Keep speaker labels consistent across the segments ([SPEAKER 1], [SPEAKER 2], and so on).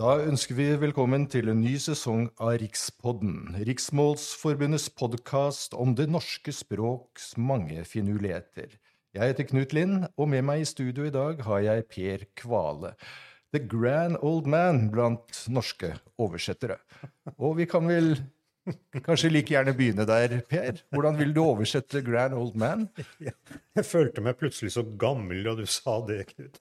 [SPEAKER 1] Da ønsker vi velkommen til en ny sesong av Rikspodden, Riksmålsforbundets podkast om det norske språks mange finurligheter. Jeg heter Knut Lind, og med meg i studio i dag har jeg Per Kvale. The grand old man blant norske oversettere. Og vi kan vel kanskje like gjerne begynne der, Per. Hvordan vil du oversette grand old man?
[SPEAKER 2] Jeg følte meg plutselig så gammel da du sa det, Knut.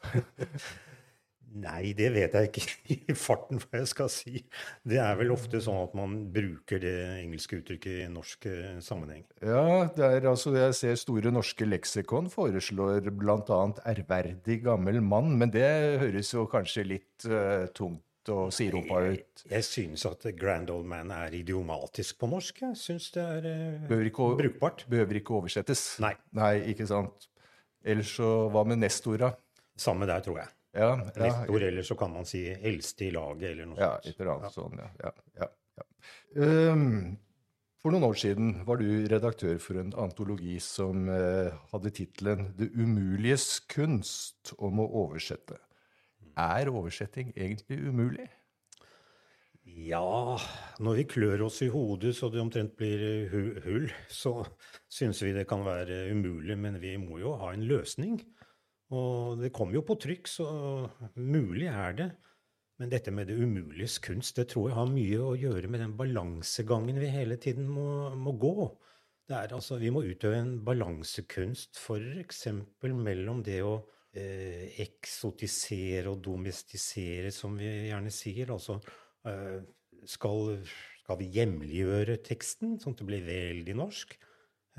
[SPEAKER 2] Nei, det vet jeg ikke i farten hva jeg skal si. Det er vel ofte sånn at man bruker det engelske uttrykket i norsk eh, sammenheng.
[SPEAKER 1] Ja, det er altså, jeg ser Store norske leksikon foreslår bl.a. 'ærverdig gammel mann', men det høres jo kanskje litt uh, tungt og siropa ut.
[SPEAKER 2] Jeg, jeg synes at 'grand old man' er idiomatisk på norsk. Jeg syns det er uh,
[SPEAKER 1] behøver ikke,
[SPEAKER 2] brukbart.
[SPEAKER 1] Behøver ikke oversettes.
[SPEAKER 2] Nei.
[SPEAKER 1] Nei, ikke sant. Ellers så hva med nestorda?
[SPEAKER 2] Samme der, tror jeg.
[SPEAKER 1] Ja, ja.
[SPEAKER 2] Nestor, eller så kan man si eldste i laget, eller noe
[SPEAKER 1] Ja, et eller annet sånn, ja. ja, ja, ja. Um, for noen år siden var du redaktør for en antologi som uh, hadde tittelen 'Det umuliges kunst om å oversette'. Er oversetting egentlig umulig?
[SPEAKER 2] Ja, når vi klør oss i hodet så det omtrent blir hull, så syns vi det kan være umulig, men vi må jo ha en løsning. Og det kommer jo på trykk, så mulig er det. Men dette med det umuliges kunst, det tror jeg har mye å gjøre med den balansegangen vi hele tiden må, må gå. Det er altså, Vi må utøve en balansekunst f.eks. mellom det å eh, eksotisere og domestisere, som vi gjerne sier. Altså eh, skal, skal, vi hjemliggjøre teksten, sånn at det blir veldig norsk?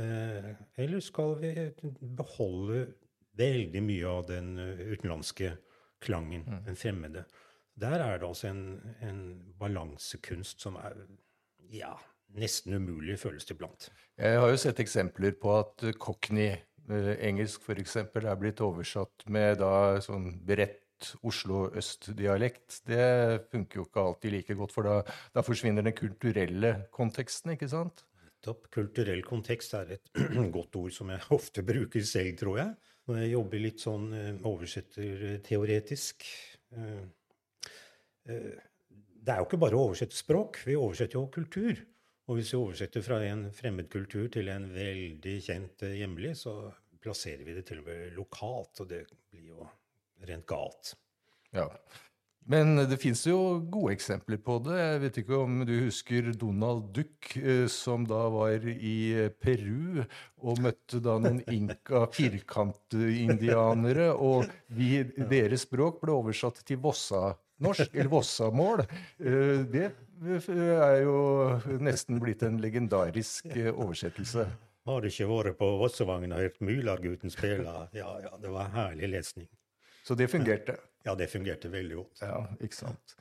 [SPEAKER 2] Eh, eller skal vi beholde veldig mye av den eh, utenlandske klangen, mm. den fremmede. Der er det altså en, en balansekunst som er ja, nesten umulig, føles det iblant.
[SPEAKER 1] Jeg har jo sett eksempler på at cockney, eh, engelsk f.eks., er blitt oversatt med da sånn bredt Oslo øst-dialekt. Det funker jo ikke alltid like godt, for da, da forsvinner den kulturelle konteksten, ikke sant?
[SPEAKER 2] Kulturell kontekst er et godt ord som jeg ofte bruker selv, tror jeg når jeg jobber litt sånn eh, oversetterteoretisk eh, eh, Det er jo ikke bare å oversette språk, vi oversetter jo kultur. Og hvis vi oversetter fra en fremmed kultur til en veldig kjent hjemlig, så plasserer vi det til og med lokalt, og det blir jo rent galt.
[SPEAKER 1] Ja. Men det fins jo gode eksempler på det. Jeg vet ikke om du husker Donald Duck, eh, som da var i Peru og møtte da noen inka firkantindianere, og vi, deres språk ble oversatt til Vossa-norsk, eller Vossamål. Eh, det er jo nesten blitt en legendarisk eh, oversettelse.
[SPEAKER 2] Har du ikke vært på Vossevangen og hørt Mulargutten spille? Ja, ja, det var herlig lesning.
[SPEAKER 1] Så det fungerte?
[SPEAKER 2] Ja, det fungerte veldig godt.
[SPEAKER 1] Ja, ikke sant.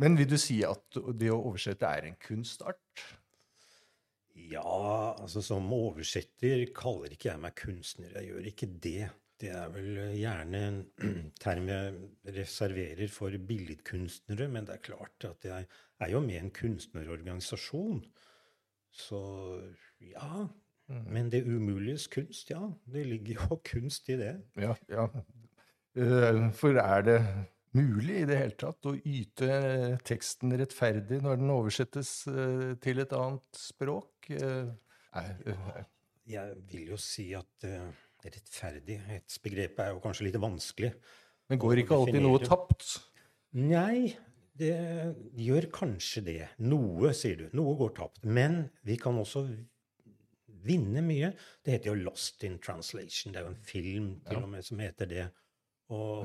[SPEAKER 1] Men vil du si at det å oversette er en kunstart?
[SPEAKER 2] Ja, altså som oversetter kaller ikke jeg meg kunstner. Jeg gjør ikke det. Det er vel gjerne en term jeg reserverer for billedkunstnere, men det er klart at jeg er jo med i en kunstnerorganisasjon. Så ja. Mm. Men det umuliges kunst, ja. Det ligger jo kunst i det.
[SPEAKER 1] Ja, ja. Eh, for er det mulig i det hele tatt å yte teksten rettferdig når den oversettes eh, til et annet språk?
[SPEAKER 2] Eh, jeg vil jo si at rettferdighetsbegrepet er jo kanskje litt vanskelig.
[SPEAKER 1] Men går ikke alltid noe tapt?
[SPEAKER 2] Nei, det gjør kanskje det. Noe, sier du. Noe går tapt. Men vi kan også vinne mye. Det heter jo 'Lost in Translation'. Det er jo en film til og med som heter det. Og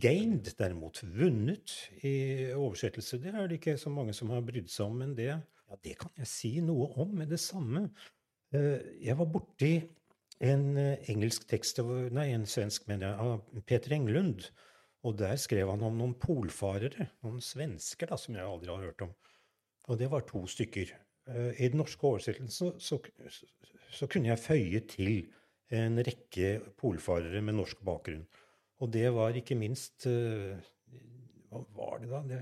[SPEAKER 2] gained, derimot, vunnet i oversettelse, det er det ikke så mange som har brydd seg om. Men det, ja, det kan jeg si noe om med det samme. Eh, jeg var borti en eh, engelsk tekst, nei, en svensk, mener jeg, av Peter Englund. Og der skrev han om noen polfarere, noen svensker da, som jeg aldri har hørt om. Og det var to stykker. Eh, I den norske oversettelsen så, så, så kunne jeg føye til en rekke polfarere med norsk bakgrunn. Og det var ikke minst uh, Hva var det, da? Det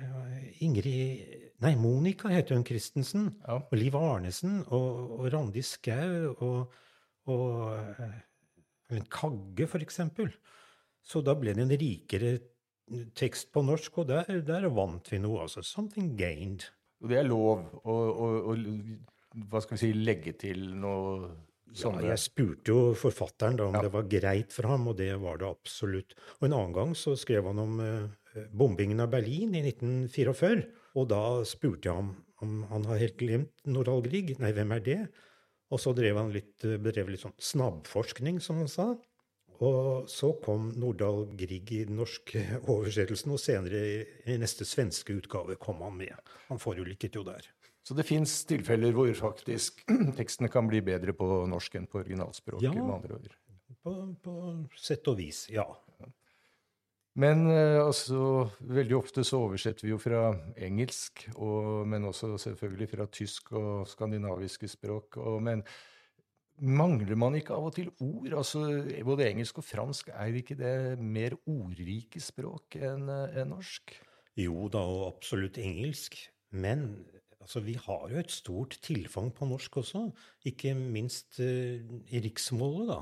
[SPEAKER 2] Ingrid Nei, Monica heter hun Christensen. Ja. Og Liv Arnesen og, og Randi Skau og, og uh, Kagge, for eksempel. Så da ble det en rikere tekst på norsk, og der, der vant vi noe. altså Something gained.
[SPEAKER 1] Og det er lov å, å, å hva skal vi si, legge til noe sånne
[SPEAKER 2] Ja, jeg spurte jo forfatteren da om
[SPEAKER 1] Ja.
[SPEAKER 2] det var greit for ham, og det var det absolutt. Og en annen gang så skrev han om uh, bombingen av Berlin i 1944. Og da spurte jeg ham om han har helt glemt Nordahl Grieg. Nei, hvem er det? Og så drev han litt, eh, bedrev litt sånn snabbforskning, som han sa. Og så kom Nordahl Grieg i den norske oversettelsen, og senere i, neste svenske utgave kom han med. Han forulycket jo der.
[SPEAKER 1] Så det fins tilfeller hvor faktisk tekstene kan bli bedre på norsk enn på originalspråket.
[SPEAKER 2] Ja.
[SPEAKER 1] med andre ord.
[SPEAKER 2] På, på sett og vis, ja.
[SPEAKER 1] Men eh, altså, veldig ofte så oversetter vi jo fra engelsk, og, men også selvfølgelig fra tysk og skandinaviske språk. Og, men mangler man ikke av og til ord? Altså, både engelsk og fransk, er ikke det mer ordrike språk enn en enn norsk?
[SPEAKER 2] Jo da, og absolutt engelsk. Men altså, vi har jo et stort tilfang på norsk også. Ikke minst uh, i riksmålet, da.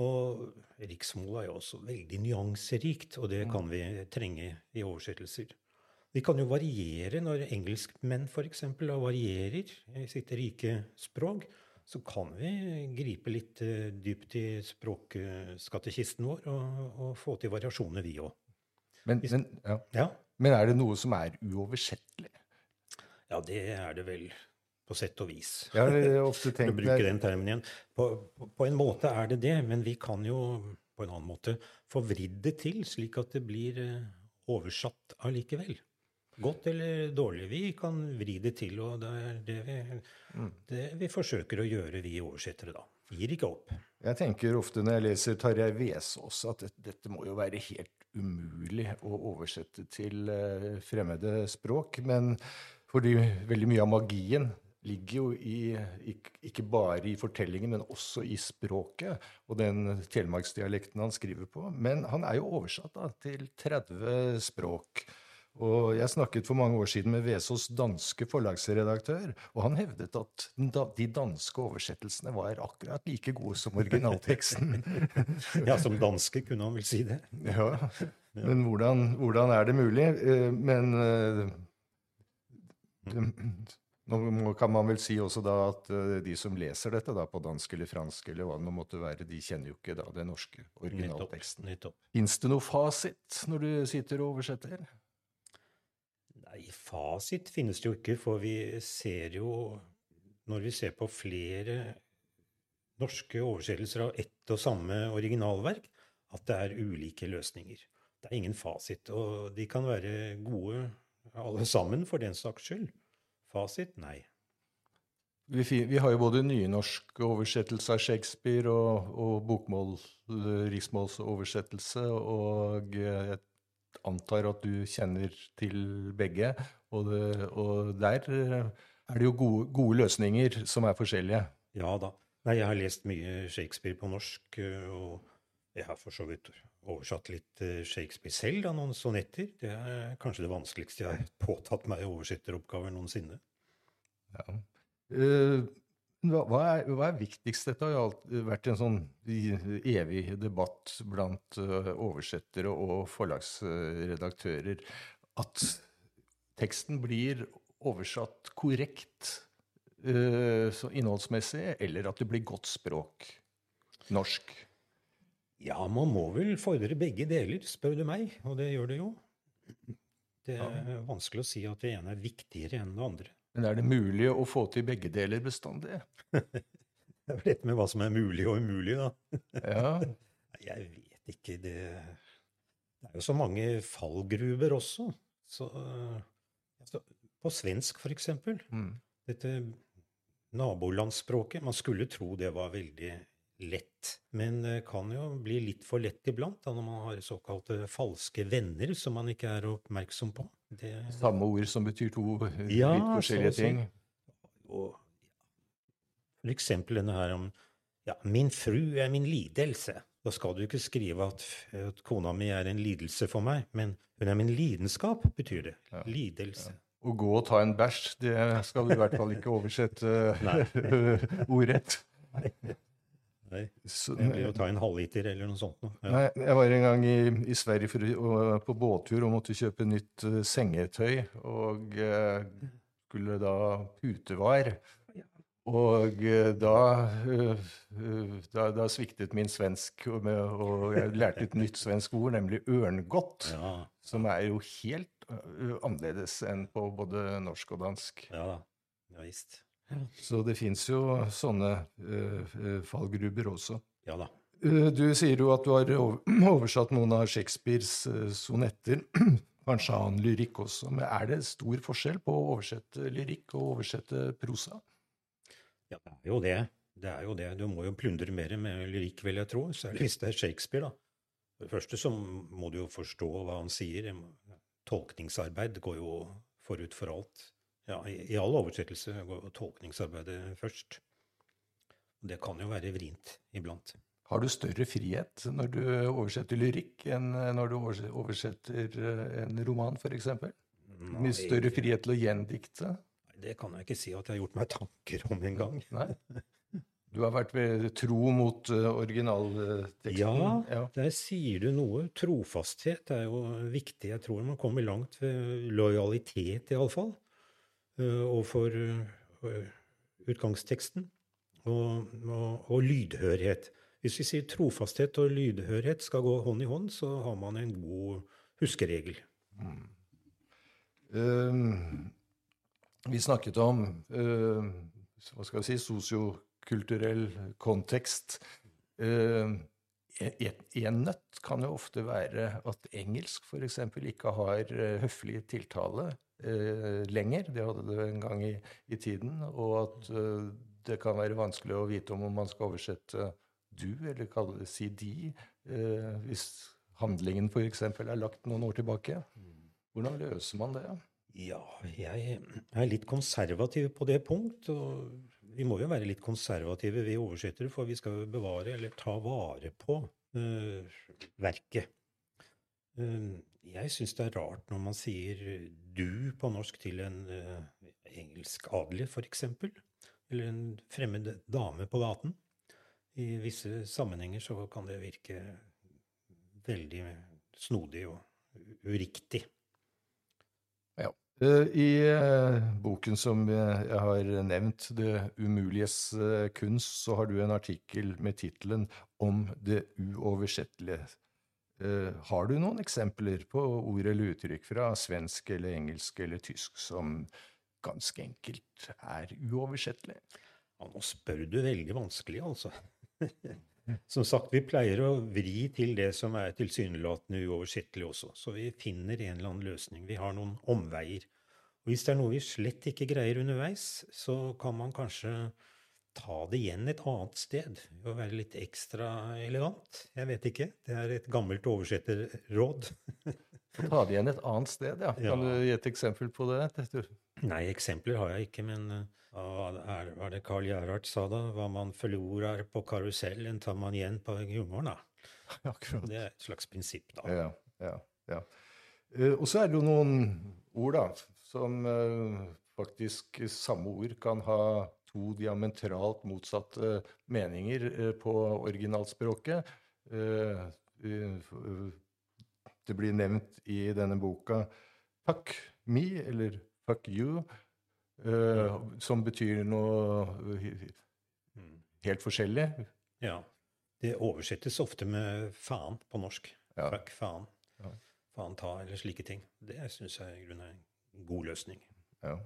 [SPEAKER 2] Og riksmålet er jo også veldig nyanserikt, og det kan vi trenge i oversettelser. Vi kan jo variere når engelskmenn f.eks. varierer i sitt rike språk. Så kan vi gripe litt eh, dypt i språkskatekisten vår og, og få til variasjoner, vi òg.
[SPEAKER 1] Men, men, ja.
[SPEAKER 2] Ja.
[SPEAKER 1] men er det noe som er uoversettelig?
[SPEAKER 2] Ja, det er det vel på sett og vis.
[SPEAKER 1] Jeg har ofte
[SPEAKER 2] For å
[SPEAKER 1] tenkt
[SPEAKER 2] bruke den termen igjen. På, på, på en måte er det det, men vi kan jo på en annen måte få vridd det til, slik at det blir eh, oversatt allikevel. Godt eller dårlig. Vi kan vri det til, og det er det vi, det vi forsøker å gjøre, vi oversettere, da. Gir ikke opp.
[SPEAKER 1] Jeg tenker ofte når jeg leser Tarjei Vesaas, at dette, dette må jo være helt umulig å oversette til eh, fremmede språk. Men fordi veldig mye av magien ligger jo i, ikke, bare i fortellingen, men også i språket og den telemarksdialekten han skriver på. Men han er jo oversatt da, til 30 språk. Og jeg snakket for mange år siden med Vesaas danske forlagsredaktør, og han hevdet at de danske oversettelsene var akkurat like gode som originalteksten.
[SPEAKER 2] Ja, som danske kunne han vel si det.
[SPEAKER 1] ja, men hvordan, hvordan er det mulig? Eh, Men eh, nå kan man vel si også da at eh, de som leser dette da på dansk eller fransk, eller hva det måtte være, de kjenner jo ikke da den norske originalteksten. Fins det noe fasit når du sitter og oversetter?
[SPEAKER 2] Nei, fasit finnes det jo ikke, for vi ser jo Når vi ser på flere norske oversettelser av ett og samme originalverk, at det er ulike løsninger. Det er ingen fasit, og de kan være gode alle sammen, for den saks skyld. Fasit? Nei.
[SPEAKER 1] Vi, vi har jo både nynorsk oversettelse av Shakespeare og, og bokmål, eh, riksmålsoversettelse, og jeg antar at du kjenner til begge. Og, det, og der eh, er det jo gode, gode løsninger som er forskjellige.
[SPEAKER 2] Ja da. Nei, jeg har lest mye Shakespeare på norsk, eh, og jeg har for så vidt oversatt litt eh, Shakespeare selv, da, noen sonetter. Det er kanskje det vanskeligste jeg har påtatt meg i oversetteroppgaver noensinne.
[SPEAKER 1] Ja. Hva, hva, er, hva er viktigst? Dette har jo vært en sånn evig debatt blant eh, oversettere og forlagsredaktører. At teksten blir oversatt korrekt uh, innholdsmessig, eller at det blir godt språk. Norsk.
[SPEAKER 2] Ja, man må vel fordre begge deler, spør du meg, og det gjør det jo. Det er vanskelig å si at det ene er viktigere enn det andre.
[SPEAKER 1] Men er det mulig å få til begge deler bestandig?
[SPEAKER 2] Det er vel dette med hva som er mulig og umulig, da.
[SPEAKER 1] Ja.
[SPEAKER 2] Jeg vet ikke, det Det er jo så mange fallgruver også. Så, altså, på svensk, for eksempel.
[SPEAKER 1] Mm.
[SPEAKER 2] Dette nabolandsspråket. Man skulle tro det var veldig lett, men det kan jo bli litt for lett iblant da, når man har såkalte falske venner som man ikke er oppmerksom på. Det,
[SPEAKER 1] Samme ord som betyr to eh,
[SPEAKER 2] Ja,
[SPEAKER 1] litt forskjellige
[SPEAKER 2] så å si.
[SPEAKER 1] ting.
[SPEAKER 2] og, for eksempel denne her om ja, 'min fru er min lidelse'. Da skal du ikke skrive at, at kona mi er en lidelse for meg, men hun er min lidenskap, betyr det.
[SPEAKER 1] Ja,
[SPEAKER 2] Lidelse.
[SPEAKER 1] Å gå og ta en bæsj, det skal du i hvert fall ikke oversette ordrett.
[SPEAKER 2] Nei.
[SPEAKER 1] Så,
[SPEAKER 2] Det blir å ta en halvliter eller noe sånt. nå. Ja.
[SPEAKER 1] Nei, jeg var en gang i, i Sverige for, og, på båttur og måtte kjøpe nytt uh, sengetøy. Og uh, skulle da putevar. Og eh, da, da, da sviktet min svensk, og, med, og jeg lærte et nytt svensk ord, nemlig ørngodt.
[SPEAKER 2] Ja,
[SPEAKER 1] Som er jo helt annerledes enn på både norsk og dansk.
[SPEAKER 2] ja. Ja visst.
[SPEAKER 1] Så det fins jo sånne eh, fallgruber også.
[SPEAKER 2] Ja da.
[SPEAKER 1] Uh, Du sier jo at du har oversatt noen av Shakespeares uh, sonetter. Kanskje annen lyrikk også. Men er det stor forskjell på å oversette lyrikk og oversette prosa?
[SPEAKER 2] Ja, det er jo det. Det er jo det. Du må jo plundre mer med lyrikk, vil jeg tro. Særlig hvis det er Shakespeare, da. For det første så må du jo forstå hva han sier. Tolkningsarbeid går jo forut for alt. Ja, i, all oversettelse går tolkningsarbeidet først. Det kan jo være vrient iblant.
[SPEAKER 1] Har du større frihet når du oversetter lyrikk enn eh, når du oversetter eh, en roman, f.eks.? Mye større frihet til å gjendikte?
[SPEAKER 2] Det kan jeg ikke si at jeg har gjort meg tanker om engang.
[SPEAKER 1] Du har vært ved tro mot uh, originalteksten?
[SPEAKER 2] Ja,
[SPEAKER 1] ja.
[SPEAKER 2] der sier du noe. Trofasthet er jo viktig. Jeg tror man kommer langt ved lojalitet, iallfall. Uh, og for uh, utgangsteksten. Og, og, og lydhørhet. Hvis vi sier trofasthet og lydhørhet skal gå hånd i hånd, så har man en god huskeregel.
[SPEAKER 1] Um, vi snakket om uh, hva skal vi si, sosiokulturell kontekst. Uh, en nøtt kan jo ofte være at engelsk f.eks. ikke har uh, høflig tiltale eh, lenger. Det hadde det en gang i, i tiden. Og at eh, det kan være vanskelig å vite om man skal oversette du, eller kalle det si de, eh, hvis handlingen f.eks. er lagt noen år tilbake. Hvordan løser man det?
[SPEAKER 2] Ja, jeg er litt konservativ på det punkt. Og vi må jo være litt konservative, vi overskyttere, for vi skal bevare eller ta vare på uh, verket. Uh, jeg syns det er rart når man sier du på norsk til en uh, engelsk adelig, f.eks. Eller en fremmed dame på gaten. I visse sammenhenger så kan det virke veldig snodig og uriktig.
[SPEAKER 1] Eh, I eh, boken som jeg har nevnt, 'Det umuliges eh, kunst', så har du en artikkel med tittelen 'Om det uoversettelige'. Har du noen eksempler på ord eller uttrykk fra svensk eller engelsk eller tysk som ganske enkelt er uoversettelig?
[SPEAKER 2] Ja, nå spør du veldig vanskelig, altså. Som sagt, vi pleier å vri til det som er tilsynelatende uoversettelig også, så vi finner en eller annen løsning. Vi har noen omveier. Og hvis det er noe vi slett ikke greier underveis, så kan man kanskje ta det igjen et annet sted og være litt ekstra elegant. Jeg vet ikke. Det er et gammelt oversetterråd.
[SPEAKER 1] Ta det igjen et annet sted, ja.
[SPEAKER 2] Ja.
[SPEAKER 1] Kan du gi et eksempel på det?
[SPEAKER 2] Nei, eksempler har jeg ikke, men eh, er, hva er det Carl Gerhard sa da? Hva man forlorer på karusellen, tar man igjen på da.
[SPEAKER 1] Akkurat.
[SPEAKER 2] Det er et slags prinsipp, da.
[SPEAKER 1] Ja, ja, ja. Eh, og så er det jo noen ord da, som eh, faktisk samme ord kan ha to diametralt motsatte meninger eh, på originalspråket. Det blir nevnt i denne boka 'fuck me' eller 'fuck you', som betyr noe
[SPEAKER 2] Mm.
[SPEAKER 1] helt forskjellig.
[SPEAKER 2] Ja. Det oversettes ofte med faen på norsk.
[SPEAKER 1] Ja.
[SPEAKER 2] Fuck faen.
[SPEAKER 1] Ja.
[SPEAKER 2] Faen ta, eller slike ting. Det syns jeg i grunnen er en god løsning.
[SPEAKER 1] Ja.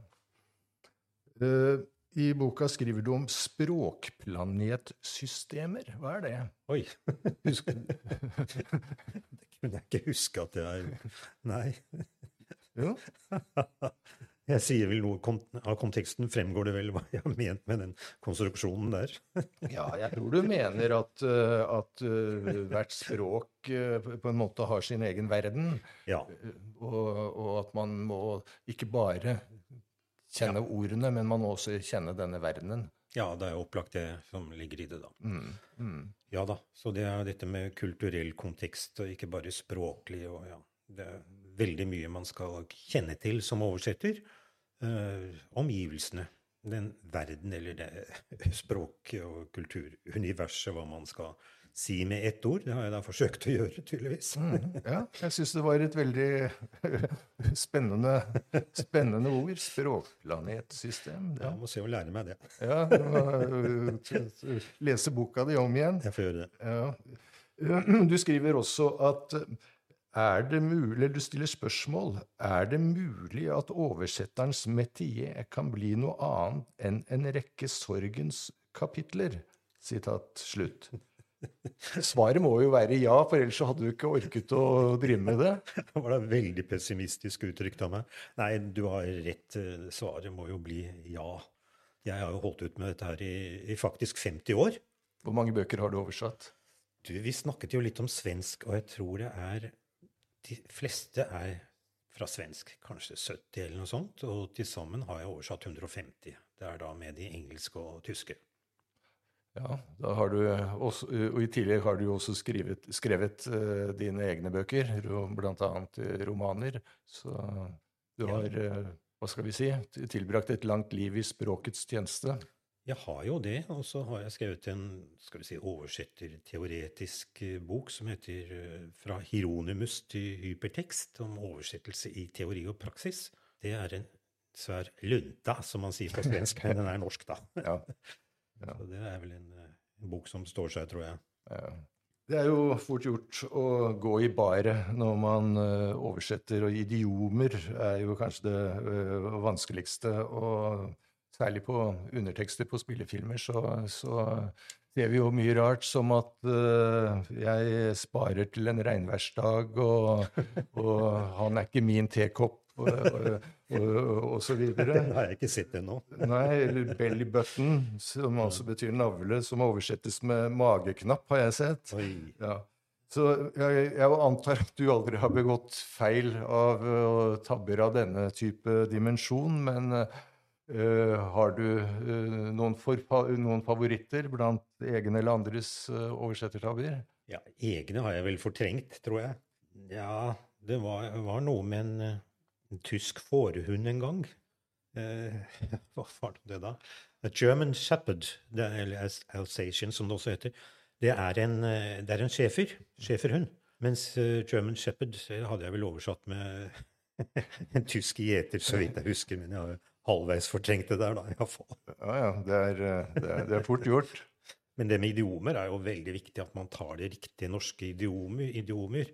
[SPEAKER 1] Uh, I boka skriver du om språkplanetsystemer. Hva er det?
[SPEAKER 2] Oi!
[SPEAKER 1] Husk,
[SPEAKER 2] det kunne jeg ikke huske at er Nei.
[SPEAKER 1] jo,
[SPEAKER 2] Jeg sier vel noe Av konteksten fremgår det vel hva jeg har ment med den konstruksjonen der.
[SPEAKER 1] ja, jeg tror du mener at, eh, at eh, hvert språk eh, på en måte har sin egen verden,
[SPEAKER 2] Ja.
[SPEAKER 1] og, og at man må ikke bare kjenne ordene, men man må også kjenne denne verdenen.
[SPEAKER 2] ja, det er opplagt det som ligger i det, da.
[SPEAKER 1] Mm, mm.
[SPEAKER 2] Ja da. Så det er dette med kulturell kontekst, og ikke bare språklig. og ja, Det veldig mye man skal kjenne til som oversetter. Eh, omgivelsene. den verden, eller det språk- og kulturuniverset, hva man skal si med ett ord. Det har jeg da forsøkt å gjøre, tydeligvis.
[SPEAKER 1] Mm, ja, jeg syns det var et veldig spennende, spennende ord. Språkplanetsystem.
[SPEAKER 2] Ja, må se å lære meg det.
[SPEAKER 1] Ja, må, uh, lese boka di om igjen.
[SPEAKER 2] Jeg får gjøre det.
[SPEAKER 1] Ja. Du skriver også at er det mulig, Du stiller spørsmål. Er det mulig at oversetterens metier kan bli noe annet enn en rekke sorgens kapitler? Sitat slutt. Svaret må jo være ja, for ellers hadde du ikke orket å drive med det.
[SPEAKER 2] Det var da veldig pessimistisk uttrykt av meg. Nei, du har rett. Svaret må jo bli ja. Jeg har jo holdt ut med dette her i, i faktisk 50 år.
[SPEAKER 1] Hvor mange bøker har du oversatt?
[SPEAKER 2] Du, Vi snakket jo litt om svensk, og jeg tror det er De fleste er fra svensk, kanskje 70 eller noe sånt. Og til sammen har jeg oversatt 150. Det er da med de engelske og tyske.
[SPEAKER 1] Ja, da har du også, og i tillegg har du jo også skrevet, skrevet uh, dine egne bøker, bl.a. romaner. Så du har, uh, hva skal vi si, tilbrakt et langt liv i språkets tjeneste.
[SPEAKER 2] Jeg har jo det, og så har jeg skrevet en skal vi si, oversetterteoretisk bok som heter Fra Hieronymus til hypertekst, om oversettelse i teori og praksis. Det er en svær lunta, som man sier på svensk. men Den er norsk, da.
[SPEAKER 1] Ja. Ja.
[SPEAKER 2] Så det er vel en, en, bok som står seg, tror jeg.
[SPEAKER 1] Ja. Det er jo fort gjort å gå i baret når man oversetter, og idiomer er jo kanskje det vanskeligste. Og særlig på undertekster på spillefilmer så, så ser vi jo mye rart, som at uh, jeg sparer til en regnværsdag, og, og han er ikke min tekopp og, og, og, så videre.
[SPEAKER 2] Den har jeg ikke sett ennå.
[SPEAKER 1] Nei, eller belly button, som også betyr navle, som oversettes med mageknapp, har jeg sett. Ja. Så jeg, jeg, antar at du aldri har begått feil av uh, tabber av denne type dimensjon, men uh, har du uh, noen, noen, favoritter blant egne eller andres uh, oversettertabber?
[SPEAKER 2] Ja, egne har jeg vel fortrengt, tror jeg. Ja, det var, var noe med en en tysk fårehund en gang. Eh, hva var det da? A German Shepherd, eller Alsatian som det også heter. Det er en, eh, det er en schæfer. Schæferhund. Mens German Shepherd hadde jeg vel oversatt med en tysk gjeter, så vidt jeg husker. Men jeg har halvveis fortrengt det der, da. Iallfall.
[SPEAKER 1] Ja, ja. Det er, eh, det, er, det er fort gjort.
[SPEAKER 2] Men det med idiomer er jo veldig viktig, at man tar det riktige norske idiomer. idiomer.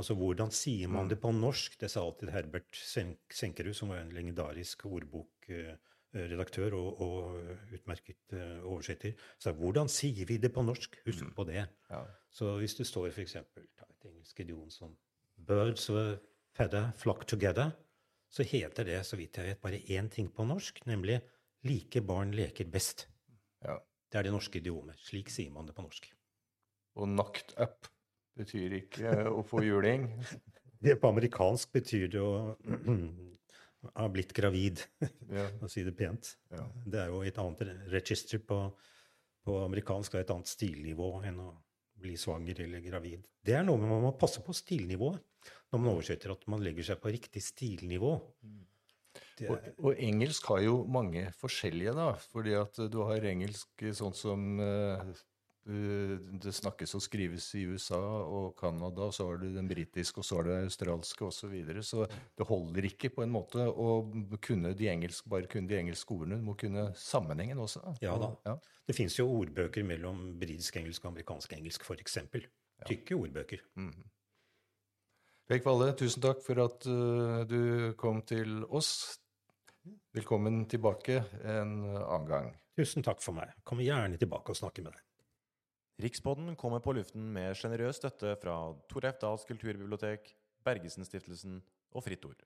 [SPEAKER 2] Altså hvordan sier man mm. det på norsk? Det sa alltid Herbert Senkerud, som var en legendarisk ordbokredaktør og, og utmerket uh, oversetter. Så hvordan sier vi det på norsk? Husk mm. på det. Ja. Så hvis det står f.eks. et engelsk idiom som 'Birds of feather flock together', så heter det, så vidt jeg vet, bare én ting på norsk, nemlig 'like barn leker best'. Ja. Det er det norske idiomet. Slik sier man det på norsk.
[SPEAKER 1] Og 'knocked up' betyr ikke å få juling.
[SPEAKER 2] Det på amerikansk betyr det å ha blitt gravid, ja. å si det pent. Ja. Det er jo et annet register på, på amerikansk, og et annet stilnivå enn å bli svanger eller gravid. Det er noe med man må passe på stilnivået når man oversetter, at man legger seg på riktig stilnivå.
[SPEAKER 1] Er... Og, og, engelsk har jo mange forskjellige, da. Fordi at du har engelsk sånn som uh, det snakkes og skrives i USA og Canada, så har du den britiske, og så har du den australske osv. Så, videre. så det holder ikke på en måte å kunne de engelske, bare kunne de engelske ordene. Du må kunne sammenhengen også.
[SPEAKER 2] Ja da. Ja. Det fins jo ordbøker mellom britisk-engelsk og amerikansk-engelsk, f.eks. Tykke ordbøker. Mm.
[SPEAKER 1] Pek Valle, tusen takk for at uh, du kom til oss. Velkommen tilbake en annen gang.
[SPEAKER 2] Tusen takk for meg. Kommer gjerne tilbake og snakke med deg.
[SPEAKER 3] Rikspodden kommer på luften med sjenerøs støtte fra Torleif Dahls kulturbibliotek, Bergesen-stiftelsen og Fritt Ord.